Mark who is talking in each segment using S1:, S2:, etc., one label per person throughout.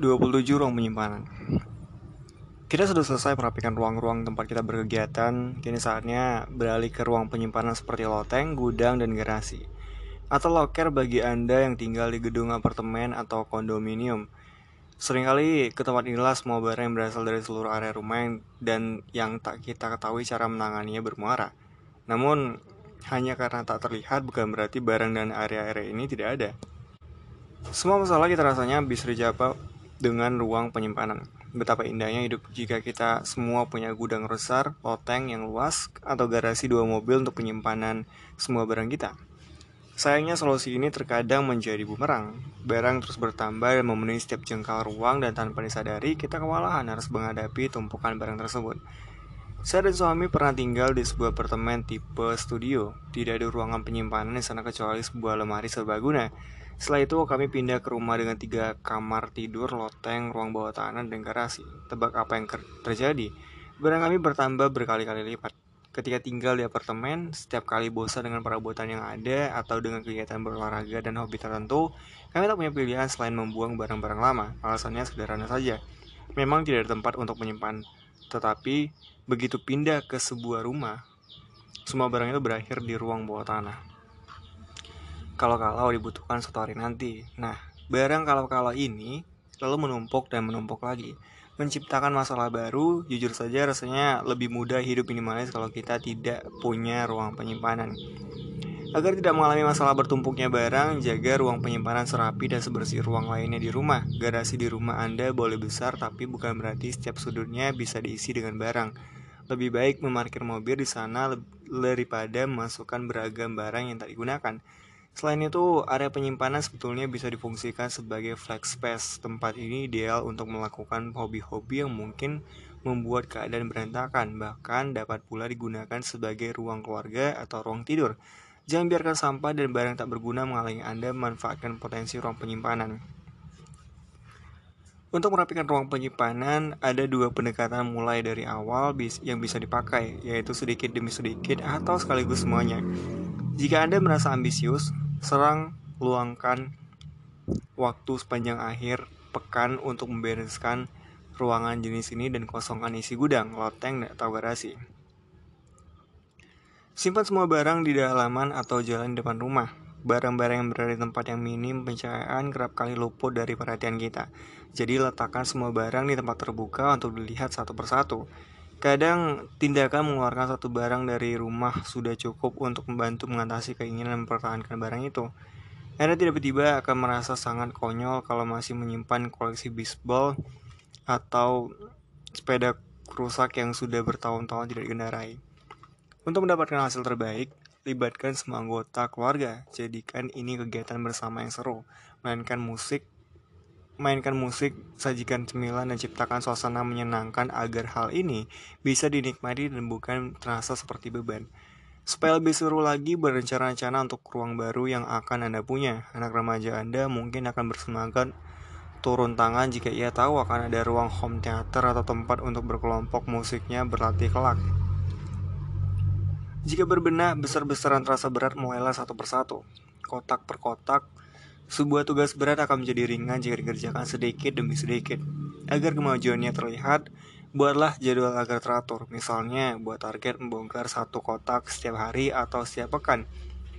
S1: 27 ruang penyimpanan Kita sudah selesai merapikan ruang-ruang tempat kita berkegiatan Kini saatnya beralih ke ruang penyimpanan seperti loteng, gudang, dan garasi Atau loker bagi Anda yang tinggal di gedung apartemen atau kondominium Seringkali ke tempat inilah semua barang yang berasal dari seluruh area rumah yang, dan yang tak kita ketahui cara menanganinya bermuara. Namun, hanya karena tak terlihat bukan berarti barang dan area-area ini tidak ada. Semua masalah kita rasanya bisa dijawab dengan ruang penyimpanan. Betapa indahnya hidup jika kita semua punya gudang besar, loteng yang luas, atau garasi dua mobil untuk penyimpanan semua barang kita. Sayangnya solusi ini terkadang menjadi bumerang. Barang terus bertambah dan memenuhi setiap jengkal ruang dan tanpa disadari kita kewalahan harus menghadapi tumpukan barang tersebut. Saya dan suami pernah tinggal di sebuah apartemen tipe studio. Tidak ada ruangan penyimpanan di sana kecuali sebuah lemari serbaguna. Setelah itu kami pindah ke rumah dengan tiga kamar tidur, loteng, ruang bawah tanah, dan garasi. Tebak apa yang terjadi? Barang kami bertambah berkali-kali lipat. Ketika tinggal di apartemen, setiap kali bosan dengan perabotan yang ada atau dengan kegiatan berolahraga dan hobi tertentu, kami tak punya pilihan selain membuang barang-barang lama. Alasannya sederhana saja. Memang tidak ada tempat untuk menyimpan. Tetapi, begitu pindah ke sebuah rumah, semua barang itu berakhir di ruang bawah tanah. Kalau-kalau dibutuhkan suatu hari nanti. Nah, barang kalau-kalau ini selalu menumpuk dan menumpuk lagi menciptakan masalah baru, jujur saja rasanya lebih mudah hidup minimalis kalau kita tidak punya ruang penyimpanan. Agar tidak mengalami masalah bertumpuknya barang, jaga ruang penyimpanan serapi dan sebersih ruang lainnya di rumah. Garasi di rumah Anda boleh besar, tapi bukan berarti setiap sudutnya bisa diisi dengan barang. Lebih baik memarkir mobil di sana daripada memasukkan beragam barang yang tak digunakan. Selain itu, area penyimpanan sebetulnya bisa difungsikan sebagai flex space. Tempat ini ideal untuk melakukan hobi-hobi yang mungkin membuat keadaan berantakan, bahkan dapat pula digunakan sebagai ruang keluarga atau ruang tidur. Jangan biarkan sampah dan barang tak berguna menghalangi Anda memanfaatkan potensi ruang penyimpanan. Untuk merapikan ruang penyimpanan, ada dua pendekatan mulai dari awal yang bisa dipakai, yaitu sedikit demi sedikit atau sekaligus semuanya. Jika Anda merasa ambisius, serang luangkan waktu sepanjang akhir pekan untuk membereskan ruangan jenis ini dan kosongkan isi gudang, loteng, atau garasi. Simpan semua barang di halaman atau jalan depan rumah. Barang-barang yang berada di tempat yang minim pencahayaan kerap kali luput dari perhatian kita. Jadi letakkan semua barang di tempat terbuka untuk dilihat satu persatu. Kadang tindakan mengeluarkan satu barang dari rumah sudah cukup untuk membantu mengatasi keinginan mempertahankan barang itu. Anda tiba-tiba akan merasa sangat konyol kalau masih menyimpan koleksi baseball atau sepeda rusak yang sudah bertahun-tahun tidak dikendarai. Untuk mendapatkan hasil terbaik, libatkan semua anggota keluarga. Jadikan ini kegiatan bersama yang seru. Mainkan musik, mainkan musik, sajikan cemilan, dan ciptakan suasana menyenangkan agar hal ini bisa dinikmati dan bukan terasa seperti beban. Supaya lebih seru lagi, berencana-rencana untuk ruang baru yang akan Anda punya. Anak remaja Anda mungkin akan bersemangat turun tangan jika ia tahu akan ada ruang home theater atau tempat untuk berkelompok musiknya berlatih kelak. Jika berbenah, besar-besaran terasa berat mulailah satu persatu. Kotak per kotak, sebuah tugas berat akan menjadi ringan jika dikerjakan sedikit demi sedikit. Agar kemajuannya terlihat, buatlah jadwal agar teratur. Misalnya, buat target membongkar satu kotak setiap hari atau setiap pekan.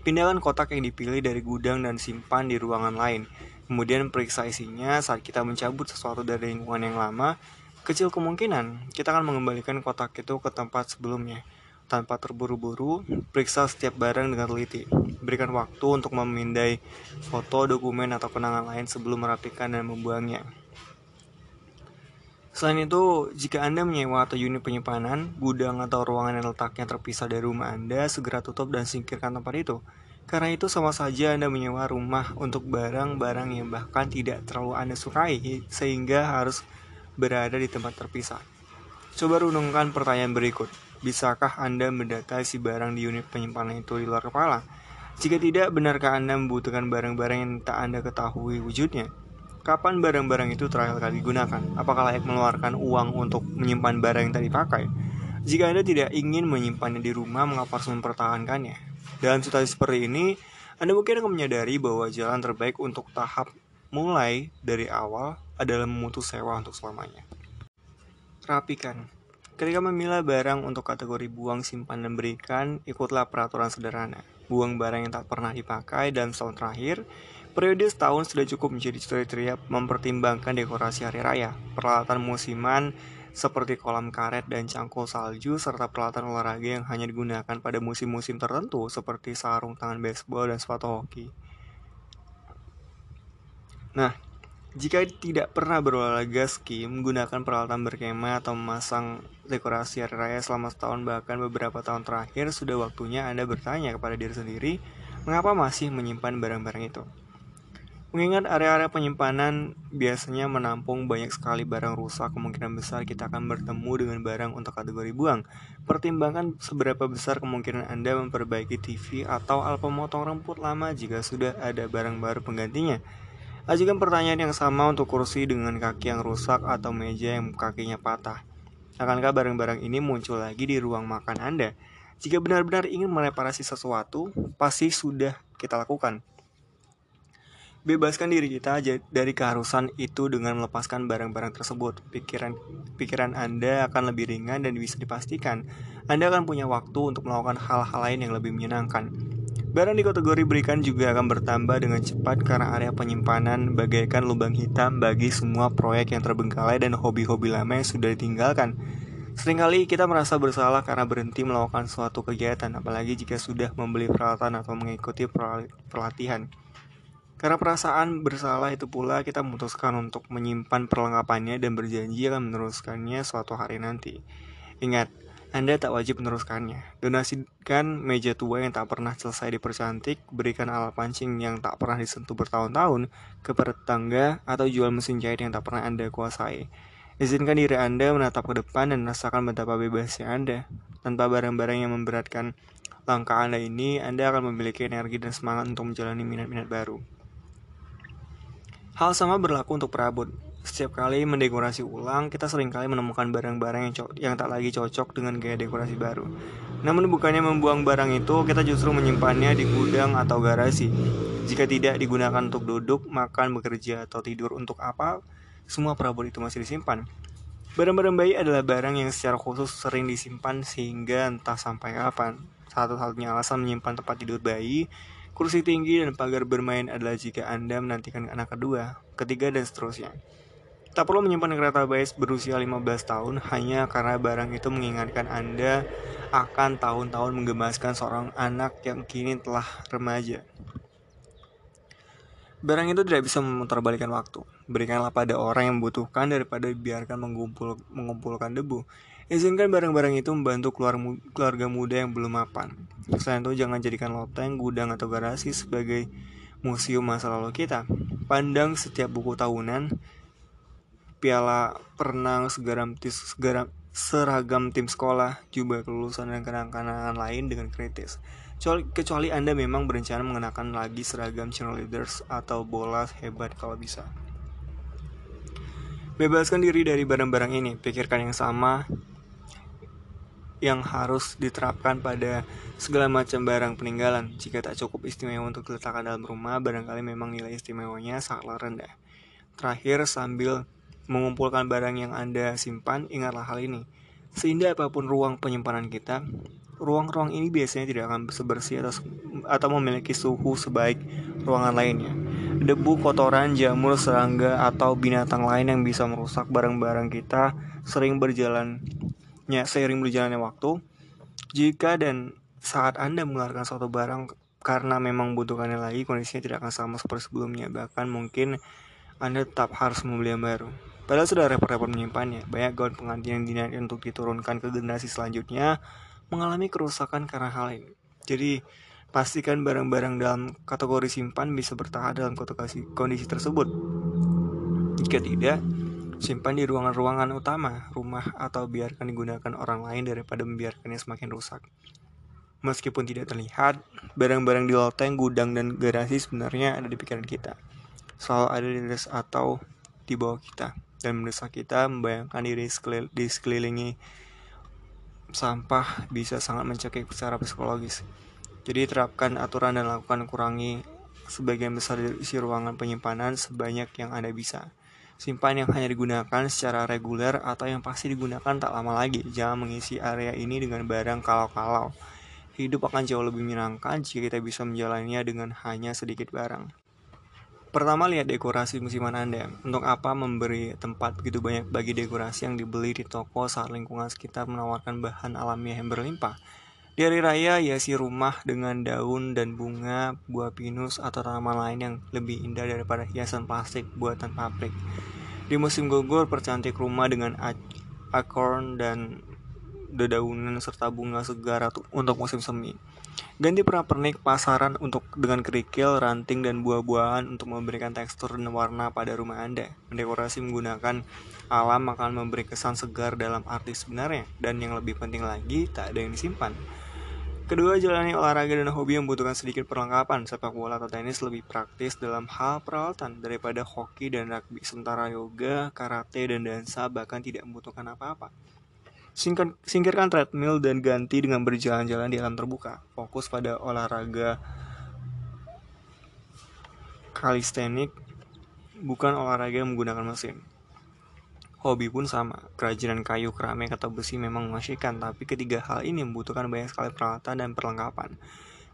S1: Pindahkan kotak yang dipilih dari gudang dan simpan di ruangan lain. Kemudian periksa isinya saat kita mencabut sesuatu dari lingkungan yang lama. Kecil kemungkinan kita akan mengembalikan kotak itu ke tempat sebelumnya. Tanpa terburu-buru, periksa setiap barang dengan teliti. Berikan waktu untuk memindai foto, dokumen, atau kenangan lain sebelum merapikan dan membuangnya. Selain itu, jika Anda menyewa atau unit penyimpanan, gudang atau ruangan yang letaknya terpisah dari rumah Anda, segera tutup dan singkirkan tempat itu. Karena itu sama saja Anda menyewa rumah untuk barang-barang yang bahkan tidak terlalu Anda sukai, sehingga harus berada di tempat terpisah. Coba renungkan pertanyaan berikut. Bisakah Anda mendata si barang di unit penyimpanan itu di luar kepala? Jika tidak, benarkah Anda membutuhkan barang-barang yang tak Anda ketahui wujudnya? Kapan barang-barang itu terakhir kali digunakan? Apakah layak mengeluarkan uang untuk menyimpan barang yang tadi pakai? Jika Anda tidak ingin menyimpannya di rumah, mengapa harus mempertahankannya? Dalam situasi seperti ini, Anda mungkin akan menyadari bahwa jalan terbaik untuk tahap mulai dari awal adalah memutus sewa untuk selamanya. Rapikan. Ketika memilah barang untuk kategori buang, simpan, dan berikan, ikutlah peraturan sederhana. Buang barang yang tak pernah dipakai dalam setahun terakhir, periode setahun sudah cukup menjadi kriteria mempertimbangkan dekorasi hari raya, peralatan musiman seperti kolam karet dan cangkul salju, serta peralatan olahraga yang hanya digunakan pada musim-musim tertentu seperti sarung tangan baseball dan sepatu hoki. Nah, jika tidak pernah berolahraga ski, menggunakan peralatan berkemah atau memasang dekorasi hari raya selama setahun bahkan beberapa tahun terakhir, sudah waktunya Anda bertanya kepada diri sendiri, mengapa masih menyimpan barang-barang itu? Mengingat area-area penyimpanan biasanya menampung banyak sekali barang rusak, kemungkinan besar kita akan bertemu dengan barang untuk kategori buang. Pertimbangkan seberapa besar kemungkinan Anda memperbaiki TV atau alat pemotong rumput lama jika sudah ada barang baru penggantinya. Ajukan pertanyaan yang sama untuk kursi dengan kaki yang rusak atau meja yang kakinya patah. Akankah barang-barang ini muncul lagi di ruang makan Anda? Jika benar-benar ingin mereparasi sesuatu, pasti sudah kita lakukan. Bebaskan diri kita dari keharusan itu dengan melepaskan barang-barang tersebut. Pikiran pikiran Anda akan lebih ringan dan bisa dipastikan Anda akan punya waktu untuk melakukan hal-hal lain yang lebih menyenangkan. Barang di kategori berikan juga akan bertambah dengan cepat karena area penyimpanan bagaikan lubang hitam bagi semua proyek yang terbengkalai dan hobi-hobi lama yang sudah ditinggalkan. Seringkali kita merasa bersalah karena berhenti melakukan suatu kegiatan, apalagi jika sudah membeli peralatan atau mengikuti pelatihan. Karena perasaan bersalah itu pula kita memutuskan untuk menyimpan perlengkapannya dan berjanji akan meneruskannya suatu hari nanti. Ingat, anda tak wajib meneruskannya. Donasikan meja tua yang tak pernah selesai dipercantik, berikan alat pancing yang tak pernah disentuh bertahun-tahun ke tetangga, atau jual mesin jahit yang tak pernah Anda kuasai. Izinkan diri Anda menatap ke depan dan rasakan betapa bebasnya Anda. Tanpa barang-barang yang memberatkan langkah Anda ini, Anda akan memiliki energi dan semangat untuk menjalani minat-minat baru. Hal sama berlaku untuk perabot. Setiap kali mendekorasi ulang, kita sering kali menemukan barang-barang yang, yang tak lagi cocok dengan gaya dekorasi baru. Namun bukannya membuang barang itu, kita justru menyimpannya di gudang atau garasi. Jika tidak digunakan untuk duduk, makan, bekerja, atau tidur untuk apa, semua perabot itu masih disimpan. Barang-barang bayi adalah barang yang secara khusus sering disimpan sehingga entah sampai kapan. Satu-satunya alasan menyimpan tempat tidur bayi, kursi tinggi, dan pagar bermain adalah jika Anda menantikan anak kedua, ketiga, dan seterusnya. Tak perlu menyimpan kereta bais berusia 15 tahun hanya karena barang itu mengingatkan Anda akan tahun-tahun menggemaskan seorang anak yang kini telah remaja. Barang itu tidak bisa memutarbalikkan waktu. Berikanlah pada orang yang membutuhkan daripada biarkan mengumpul, mengumpulkan debu. Izinkan barang-barang itu membantu keluarga muda yang belum mapan. Selain itu, jangan jadikan loteng, gudang, atau garasi sebagai museum masa lalu kita. Pandang setiap buku tahunan, piala perenang, segaram, segaram, seragam tim sekolah, jubah kelulusan dan kenang-kenangan lain dengan kritis. Kecuali Anda memang berencana mengenakan lagi seragam cheerleaders atau bola hebat kalau bisa. Bebaskan diri dari barang-barang ini, pikirkan yang sama yang harus diterapkan pada segala macam barang peninggalan. Jika tak cukup istimewa untuk diletakkan dalam rumah, barangkali memang nilai istimewanya sangatlah rendah. Terakhir, sambil mengumpulkan barang yang Anda simpan, ingatlah hal ini. Seindah apa pun ruang penyimpanan kita, ruang-ruang ini biasanya tidak akan sebersih atau, atau memiliki suhu sebaik ruangan lainnya. Debu, kotoran, jamur, serangga, atau binatang lain yang bisa merusak barang-barang kita sering berjalannya seiring berjalannya waktu. Jika dan saat Anda mengeluarkan suatu barang karena memang butuhkannya lagi, kondisinya tidak akan sama seperti sebelumnya. Bahkan mungkin Anda tetap harus membeli yang baru. Padahal sudah repot-repot menyimpannya. Banyak gaun pengantin yang dinanti untuk diturunkan ke generasi selanjutnya mengalami kerusakan karena hal ini. Jadi, pastikan barang-barang dalam kategori simpan bisa bertahan dalam kondisi tersebut. Jika tidak, simpan di ruangan-ruangan utama rumah atau biarkan digunakan orang lain daripada membiarkannya semakin rusak. Meskipun tidak terlihat, barang-barang di loteng, gudang, dan garasi sebenarnya ada di pikiran kita. Selalu ada di atau di bawah kita dan mendesak kita membayangkan diri di sekelilingi sampah bisa sangat mencekik secara psikologis. Jadi terapkan aturan dan lakukan kurangi sebagian besar isi ruangan penyimpanan sebanyak yang Anda bisa. Simpan yang hanya digunakan secara reguler atau yang pasti digunakan tak lama lagi. Jangan mengisi area ini dengan barang kalau-kalau. Hidup akan jauh lebih menyenangkan jika kita bisa menjalaninya dengan hanya sedikit barang. Pertama, lihat dekorasi musiman Anda. Untuk apa memberi tempat begitu banyak bagi dekorasi yang dibeli di toko saat lingkungan sekitar menawarkan bahan alamiah yang berlimpah? Di hari raya, hiasi rumah dengan daun dan bunga, buah pinus, atau tanaman lain yang lebih indah daripada hiasan plastik buatan pabrik. Di musim gugur, percantik rumah dengan acorn dan dedaunan serta bunga segar untuk musim semi. Ganti pernak-pernik pasaran untuk dengan kerikil, ranting, dan buah-buahan untuk memberikan tekstur dan warna pada rumah Anda. Mendekorasi menggunakan alam akan memberi kesan segar dalam arti sebenarnya, dan yang lebih penting lagi, tak ada yang disimpan. Kedua, jalani olahraga dan hobi yang membutuhkan sedikit perlengkapan. Sepak bola atau tenis lebih praktis dalam hal peralatan daripada hoki dan rugby. Sementara yoga, karate, dan dansa bahkan tidak membutuhkan apa-apa. Singkir, singkirkan treadmill dan ganti dengan berjalan-jalan di alam terbuka. Fokus pada olahraga kalistenik, bukan olahraga menggunakan mesin. Hobi pun sama, kerajinan kayu, keramik, atau besi memang mengasyikkan, tapi ketiga hal ini membutuhkan banyak sekali peralatan dan perlengkapan.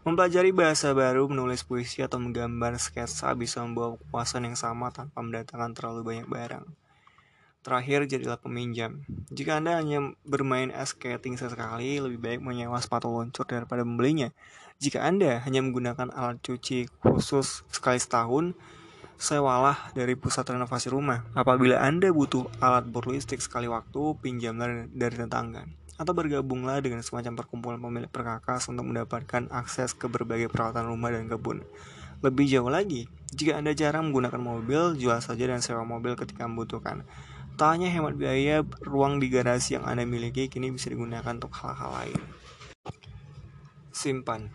S1: Mempelajari bahasa baru, menulis puisi, atau menggambar sketsa bisa membawa kepuasan yang sama tanpa mendatangkan terlalu banyak barang. Terakhir, jadilah peminjam. Jika Anda hanya bermain skating sesekali, lebih baik menyewa sepatu luncur daripada membelinya. Jika Anda hanya menggunakan alat cuci khusus sekali setahun, sewalah dari pusat renovasi rumah. Apabila Anda butuh alat berlistrik sekali waktu, pinjamlah dari tetangga. Atau bergabunglah dengan semacam perkumpulan pemilik perkakas untuk mendapatkan akses ke berbagai peralatan rumah dan kebun. Lebih jauh lagi, jika Anda jarang menggunakan mobil, jual saja dan sewa mobil ketika membutuhkan. Tak hanya hemat biaya, ruang di garasi yang Anda miliki kini bisa digunakan untuk hal-hal lain. Simpan.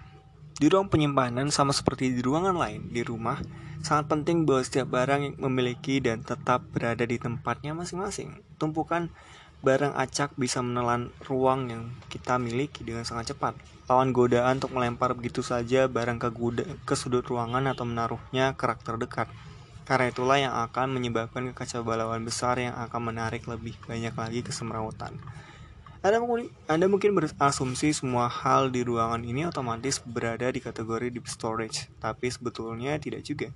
S1: Di ruang penyimpanan sama seperti di ruangan lain di rumah, Sangat penting bahwa setiap barang yang memiliki dan tetap berada di tempatnya masing-masing. Tumpukan barang acak bisa menelan ruang yang kita miliki dengan sangat cepat. Lawan godaan untuk melempar begitu saja barang ke, guda, ke sudut ruangan atau menaruhnya ke rak terdekat. Karena itulah yang akan menyebabkan kekacauan besar yang akan menarik lebih banyak lagi kesemrawutan. Anda mungkin, Anda mungkin berasumsi semua hal di ruangan ini otomatis berada di kategori deep storage, tapi sebetulnya tidak juga.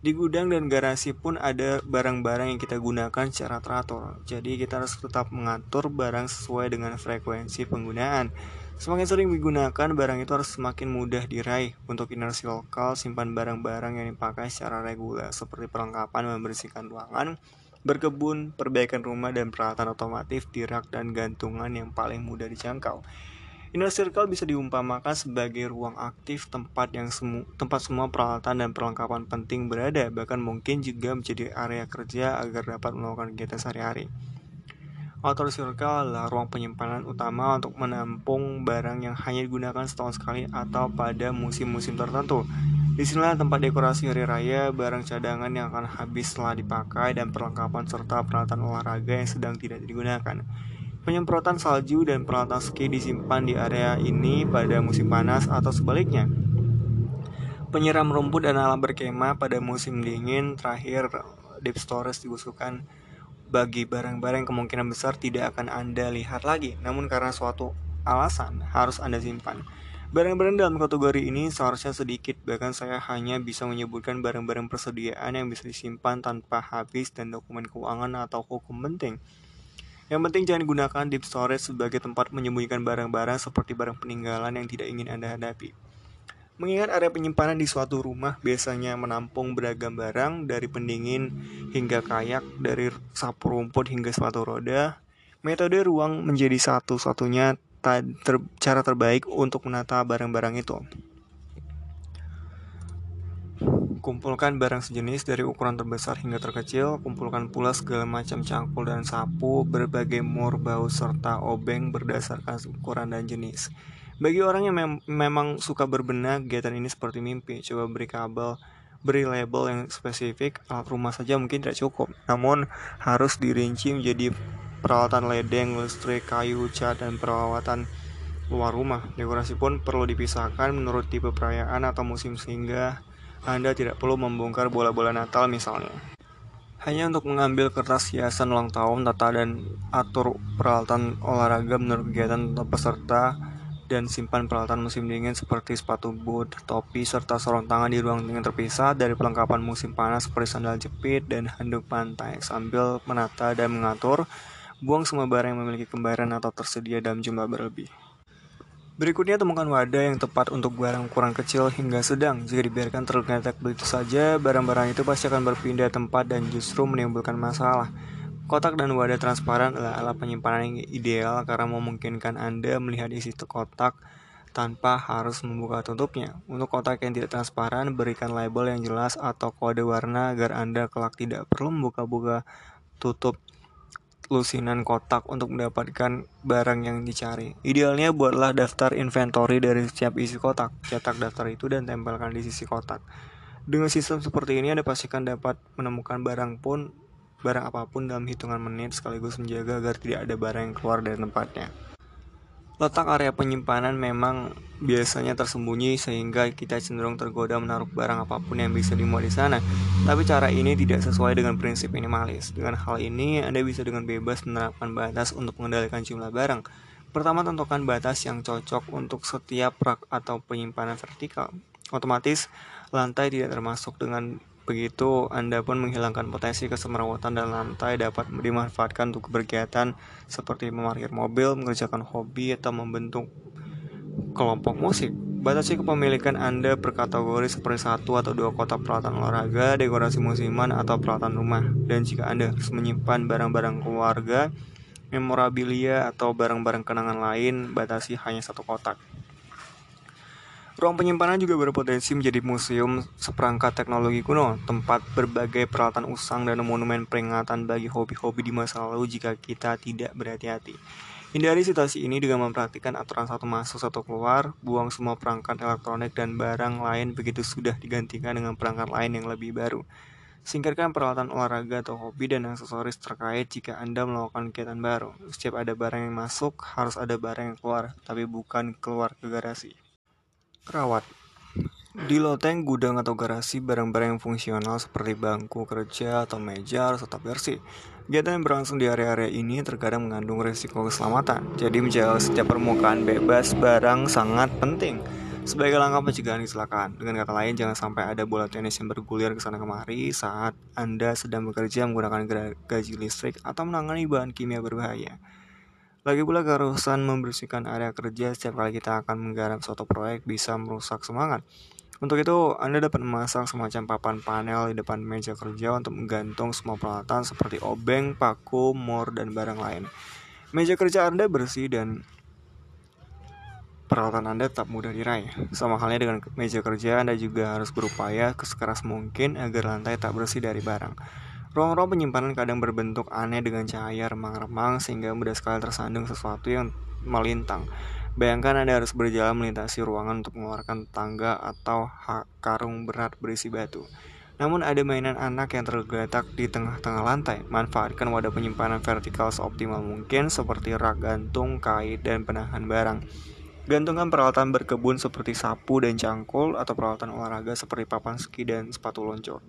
S1: Di gudang dan garasi pun ada barang-barang yang kita gunakan secara teratur. Jadi kita harus tetap mengatur barang sesuai dengan frekuensi penggunaan. Semakin sering digunakan, barang itu harus semakin mudah diraih. Untuk inersi lokal, simpan barang-barang yang dipakai secara reguler, seperti perlengkapan membersihkan ruangan, berkebun, perbaikan rumah, dan peralatan otomotif di rak dan gantungan yang paling mudah dijangkau. Inner circle bisa diumpamakan sebagai ruang aktif tempat yang semu tempat semua peralatan dan perlengkapan penting berada, bahkan mungkin juga menjadi area kerja agar dapat melakukan kegiatan sehari-hari. Outer circle adalah ruang penyimpanan utama untuk menampung barang yang hanya digunakan setahun sekali atau pada musim-musim tertentu. Di sinilah tempat dekorasi hari raya, barang cadangan yang akan habis setelah dipakai, dan perlengkapan serta peralatan olahraga yang sedang tidak digunakan. Penyemprotan salju dan peralatan ski disimpan di area ini pada musim panas atau sebaliknya. Penyiram rumput dan alam berkemah pada musim dingin terakhir deep storage diusulkan bagi barang-barang kemungkinan besar tidak akan Anda lihat lagi, namun karena suatu alasan harus Anda simpan. Barang-barang dalam kategori ini seharusnya sedikit, bahkan saya hanya bisa menyebutkan barang-barang persediaan yang bisa disimpan tanpa habis dan dokumen keuangan atau hukum penting. Yang penting jangan gunakan deep storage sebagai tempat menyembunyikan barang-barang seperti barang peninggalan yang tidak ingin Anda hadapi. Mengingat area penyimpanan di suatu rumah biasanya menampung beragam barang dari pendingin hingga kayak, dari sapu rumput hingga sepatu roda, metode ruang menjadi satu-satunya ter cara terbaik untuk menata barang-barang itu. Kumpulkan barang sejenis dari ukuran terbesar hingga terkecil, kumpulkan pula segala macam cangkul dan sapu, berbagai mur, bau, serta obeng berdasarkan ukuran dan jenis. Bagi orang yang mem memang suka berbenah, kegiatan ini seperti mimpi. Coba beri kabel, beri label yang spesifik, alat rumah saja mungkin tidak cukup. Namun harus dirinci menjadi peralatan ledeng, listrik, kayu, cat, dan perawatan luar rumah. Dekorasi pun perlu dipisahkan menurut tipe perayaan atau musim sehingga anda tidak perlu membongkar bola-bola Natal misalnya. hanya untuk mengambil kertas hiasan ulang tahun, tata dan atur peralatan olahraga menurut kegiatan peserta dan simpan peralatan musim dingin seperti sepatu boot, topi, serta sarung tangan di ruang dingin terpisah dari perlengkapan musim panas seperti sandal jepit dan handuk pantai sambil menata dan mengatur buang semua barang yang memiliki kembaran atau tersedia dalam jumlah berlebih. Berikutnya temukan wadah yang tepat untuk barang ukuran kecil hingga sedang. Jika dibiarkan tergeletak begitu saja, barang-barang itu pasti akan berpindah tempat dan justru menimbulkan masalah. Kotak dan wadah transparan adalah alat penyimpanan yang ideal karena memungkinkan Anda melihat isi kotak tanpa harus membuka tutupnya. Untuk kotak yang tidak transparan, berikan label yang jelas atau kode warna agar Anda kelak tidak perlu membuka-buka tutup lusinan kotak untuk mendapatkan barang yang dicari. Idealnya buatlah daftar inventory dari setiap isi kotak. Cetak daftar itu dan tempelkan di sisi kotak. Dengan sistem seperti ini Anda pastikan dapat menemukan barang pun barang apa pun dalam hitungan menit sekaligus menjaga agar tidak ada barang yang keluar dari tempatnya. Letak area penyimpanan memang biasanya tersembunyi sehingga kita cenderung tergoda menaruh barang apa pun yang bisa dimuat di sana. Tapi cara ini tidak sesuai dengan prinsip minimalis. Dengan hal ini, Anda bisa dengan bebas menerapkan batas untuk mengendalikan jumlah barang. Pertama, tentukan batas yang cocok untuk setiap rak atau penyimpanan vertikal. Otomatis, lantai tidak termasuk dengan Begitu, Anda pun menghilangkan potensi kesemerawatan dan lantai dapat dimanfaatkan untuk berkegiatan seperti memarkir mobil, mengerjakan hobi, atau membentuk kelompok musik. Batasi kepemilikan Anda per kategori seperti satu atau dua kotak peralatan olahraga, dekorasi musiman, atau peralatan rumah. Dan jika Anda harus menyimpan barang-barang keluarga, memorabilia, atau barang-barang kenangan lain, batasi hanya satu kotak. Ruang penyimpanan juga berpotensi menjadi museum seperangkat teknologi kuno, tempat berbagai peralatan usang dan monumen peringatan bagi hobi-hobi di masa lalu jika kita tidak berhati-hati. Hindari situasi ini dengan mempraktikkan aturan satu masuk satu keluar, buang semua perangkat elektronik dan barang lain begitu sudah digantikan dengan perangkat lain yang lebih baru. Singkirkan peralatan olahraga atau hobi dan aksesoris terkait jika Anda melakukan kegiatan baru. Setiap ada barang yang masuk, harus ada barang yang keluar, tapi bukan keluar ke garasi. Kerawat Di loteng, gudang, atau garasi, barang-barang yang fungsional seperti bangku kerja atau meja harus tetap bersih. Kegiatan yang berlangsung di area-area ini terkadang mengandung risiko keselamatan, jadi menjaga setiap permukaan bebas barang sangat penting. Sebagai langkah pencegahan kecelakaan, dengan kata lain jangan sampai ada bola tenis yang bergulir ke sana kemari saat Anda sedang bekerja menggunakan gaji listrik atau menangani bahan kimia berbahaya. Lagi pula keharusan membersihkan area kerja setiap kali kita akan menggarap suatu proyek bisa merusak semangat. Untuk itu, Anda dapat memasang semacam papan panel di depan meja kerja untuk menggantung semua peralatan seperti obeng, paku, mor, dan barang lain. Meja kerja Anda bersih dan peralatan Anda tetap mudah diraih. Sama halnya dengan meja kerja, Anda juga harus berupaya sekeras mungkin agar lantai tak bersih dari barang. Ruang-ruang penyimpanan kadang berbentuk aneh dengan cahaya remang-remang sehingga mudah sekali tersandung sesuatu yang melintang. Bayangkan Anda harus berjalan melintasi ruangan untuk mengeluarkan tangga atau karung berat berisi batu. Namun ada mainan anak yang tergeletak di tengah-tengah lantai. Manfaatkan wadah penyimpanan vertikal seoptimal mungkin seperti rak gantung, kait, dan penahan barang. Gantungkan peralatan berkebun seperti sapu dan cangkul atau peralatan olahraga seperti papan ski dan sepatu luncur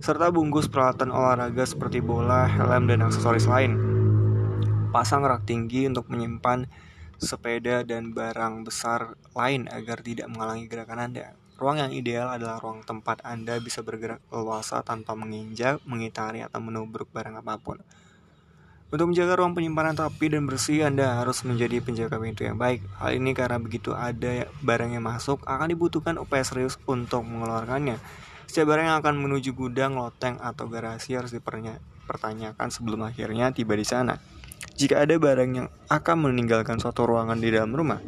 S1: serta bungkus peralatan olahraga seperti bola, helm, dan aksesoris lain. Pasang rak tinggi untuk menyimpan sepeda dan barang besar lain agar tidak menghalangi gerakan Anda. Ruang yang ideal adalah ruang tempat Anda bisa bergerak leluasa tanpa menginjak, mengitari, atau menubruk barang apa pun. Untuk menjaga ruang penyimpanan rapi dan bersih, Anda harus menjadi penjaga pintu yang baik. Hal ini karena begitu ada barang yang masuk, akan dibutuhkan upaya serius untuk mengeluarkannya. Setiap barang yang akan menuju gudang, loteng, atau garasi harus dipertanyakan sebelum akhirnya tiba di sana. Jika ada barang yang akan meninggalkan suatu ruangan di dalam rumah,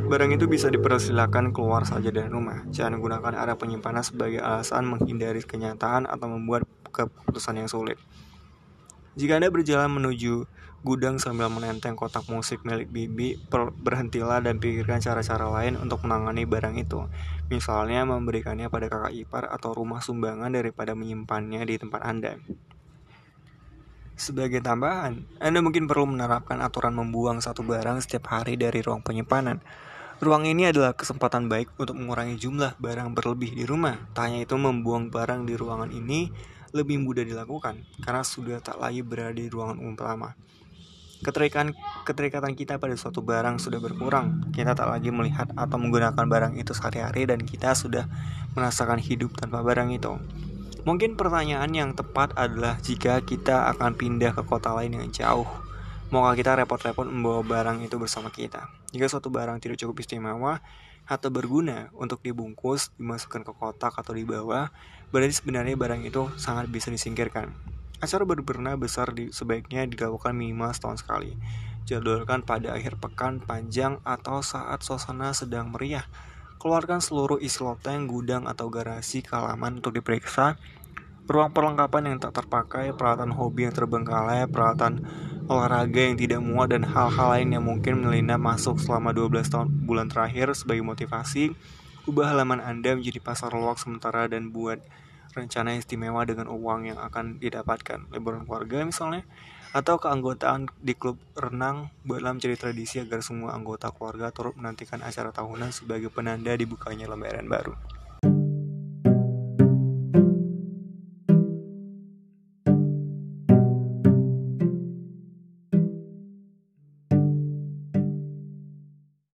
S1: barang itu bisa dipersilakan keluar saja dari rumah. Jangan gunakan area penyimpanan sebagai alasan menghindari kenyataan atau membuat keputusan yang sulit. Jika Anda berjalan menuju gudang sambil menenteng kotak musik milik Bibi, berhentilah dan pikirkan cara-cara lain untuk menangani barang itu. Misalnya memberikannya pada kakak ipar atau rumah sumbangan daripada menyimpannya di tempat Anda. Sebagai tambahan, Anda mungkin perlu menerapkan aturan membuang satu barang setiap hari dari ruang penyimpanan. Ruang ini adalah kesempatan baik untuk mengurangi jumlah barang berlebih di rumah. Tak hanya itu, membuang barang di ruangan ini lebih mudah dilakukan karena sudah tak lagi berada di ruangan umum lama. Keterikatan, keterikatan kita pada suatu barang sudah berkurang. Kita tak lagi melihat atau menggunakan barang itu sehari-hari dan kita sudah merasakan hidup tanpa barang itu. Mungkin pertanyaan yang tepat adalah jika kita akan pindah ke kota lain yang jauh, maukah kita repot-repot membawa barang itu bersama kita? Jika suatu barang tidak cukup istimewa atau berguna untuk dibungkus, dimasukkan ke kotak atau dibawa, berarti sebenarnya barang itu sangat bisa disingkirkan. Acara berberna besar di, sebaiknya dilakukan minimal setahun sekali. Jadwalkan pada akhir pekan panjang atau saat suasana sedang meriah. Keluarkan seluruh isi loteng, gudang, atau garasi ke halaman untuk diperiksa. Ruang perlengkapan yang tak terpakai, peralatan hobi yang terbengkalai, peralatan olahraga yang tidak muat, dan hal-hal lain yang mungkin menyelinap masuk selama 12 tahun bulan terakhir sebagai motivasi. Ubah halaman Anda menjadi pasar luak sementara dan buat rencana istimewa dengan uang yang akan didapatkan liburan keluarga misalnya atau keanggotaan di klub renang buatlah menjadi tradisi agar semua anggota keluarga turut menantikan acara tahunan sebagai penanda dibukanya lembaran baru.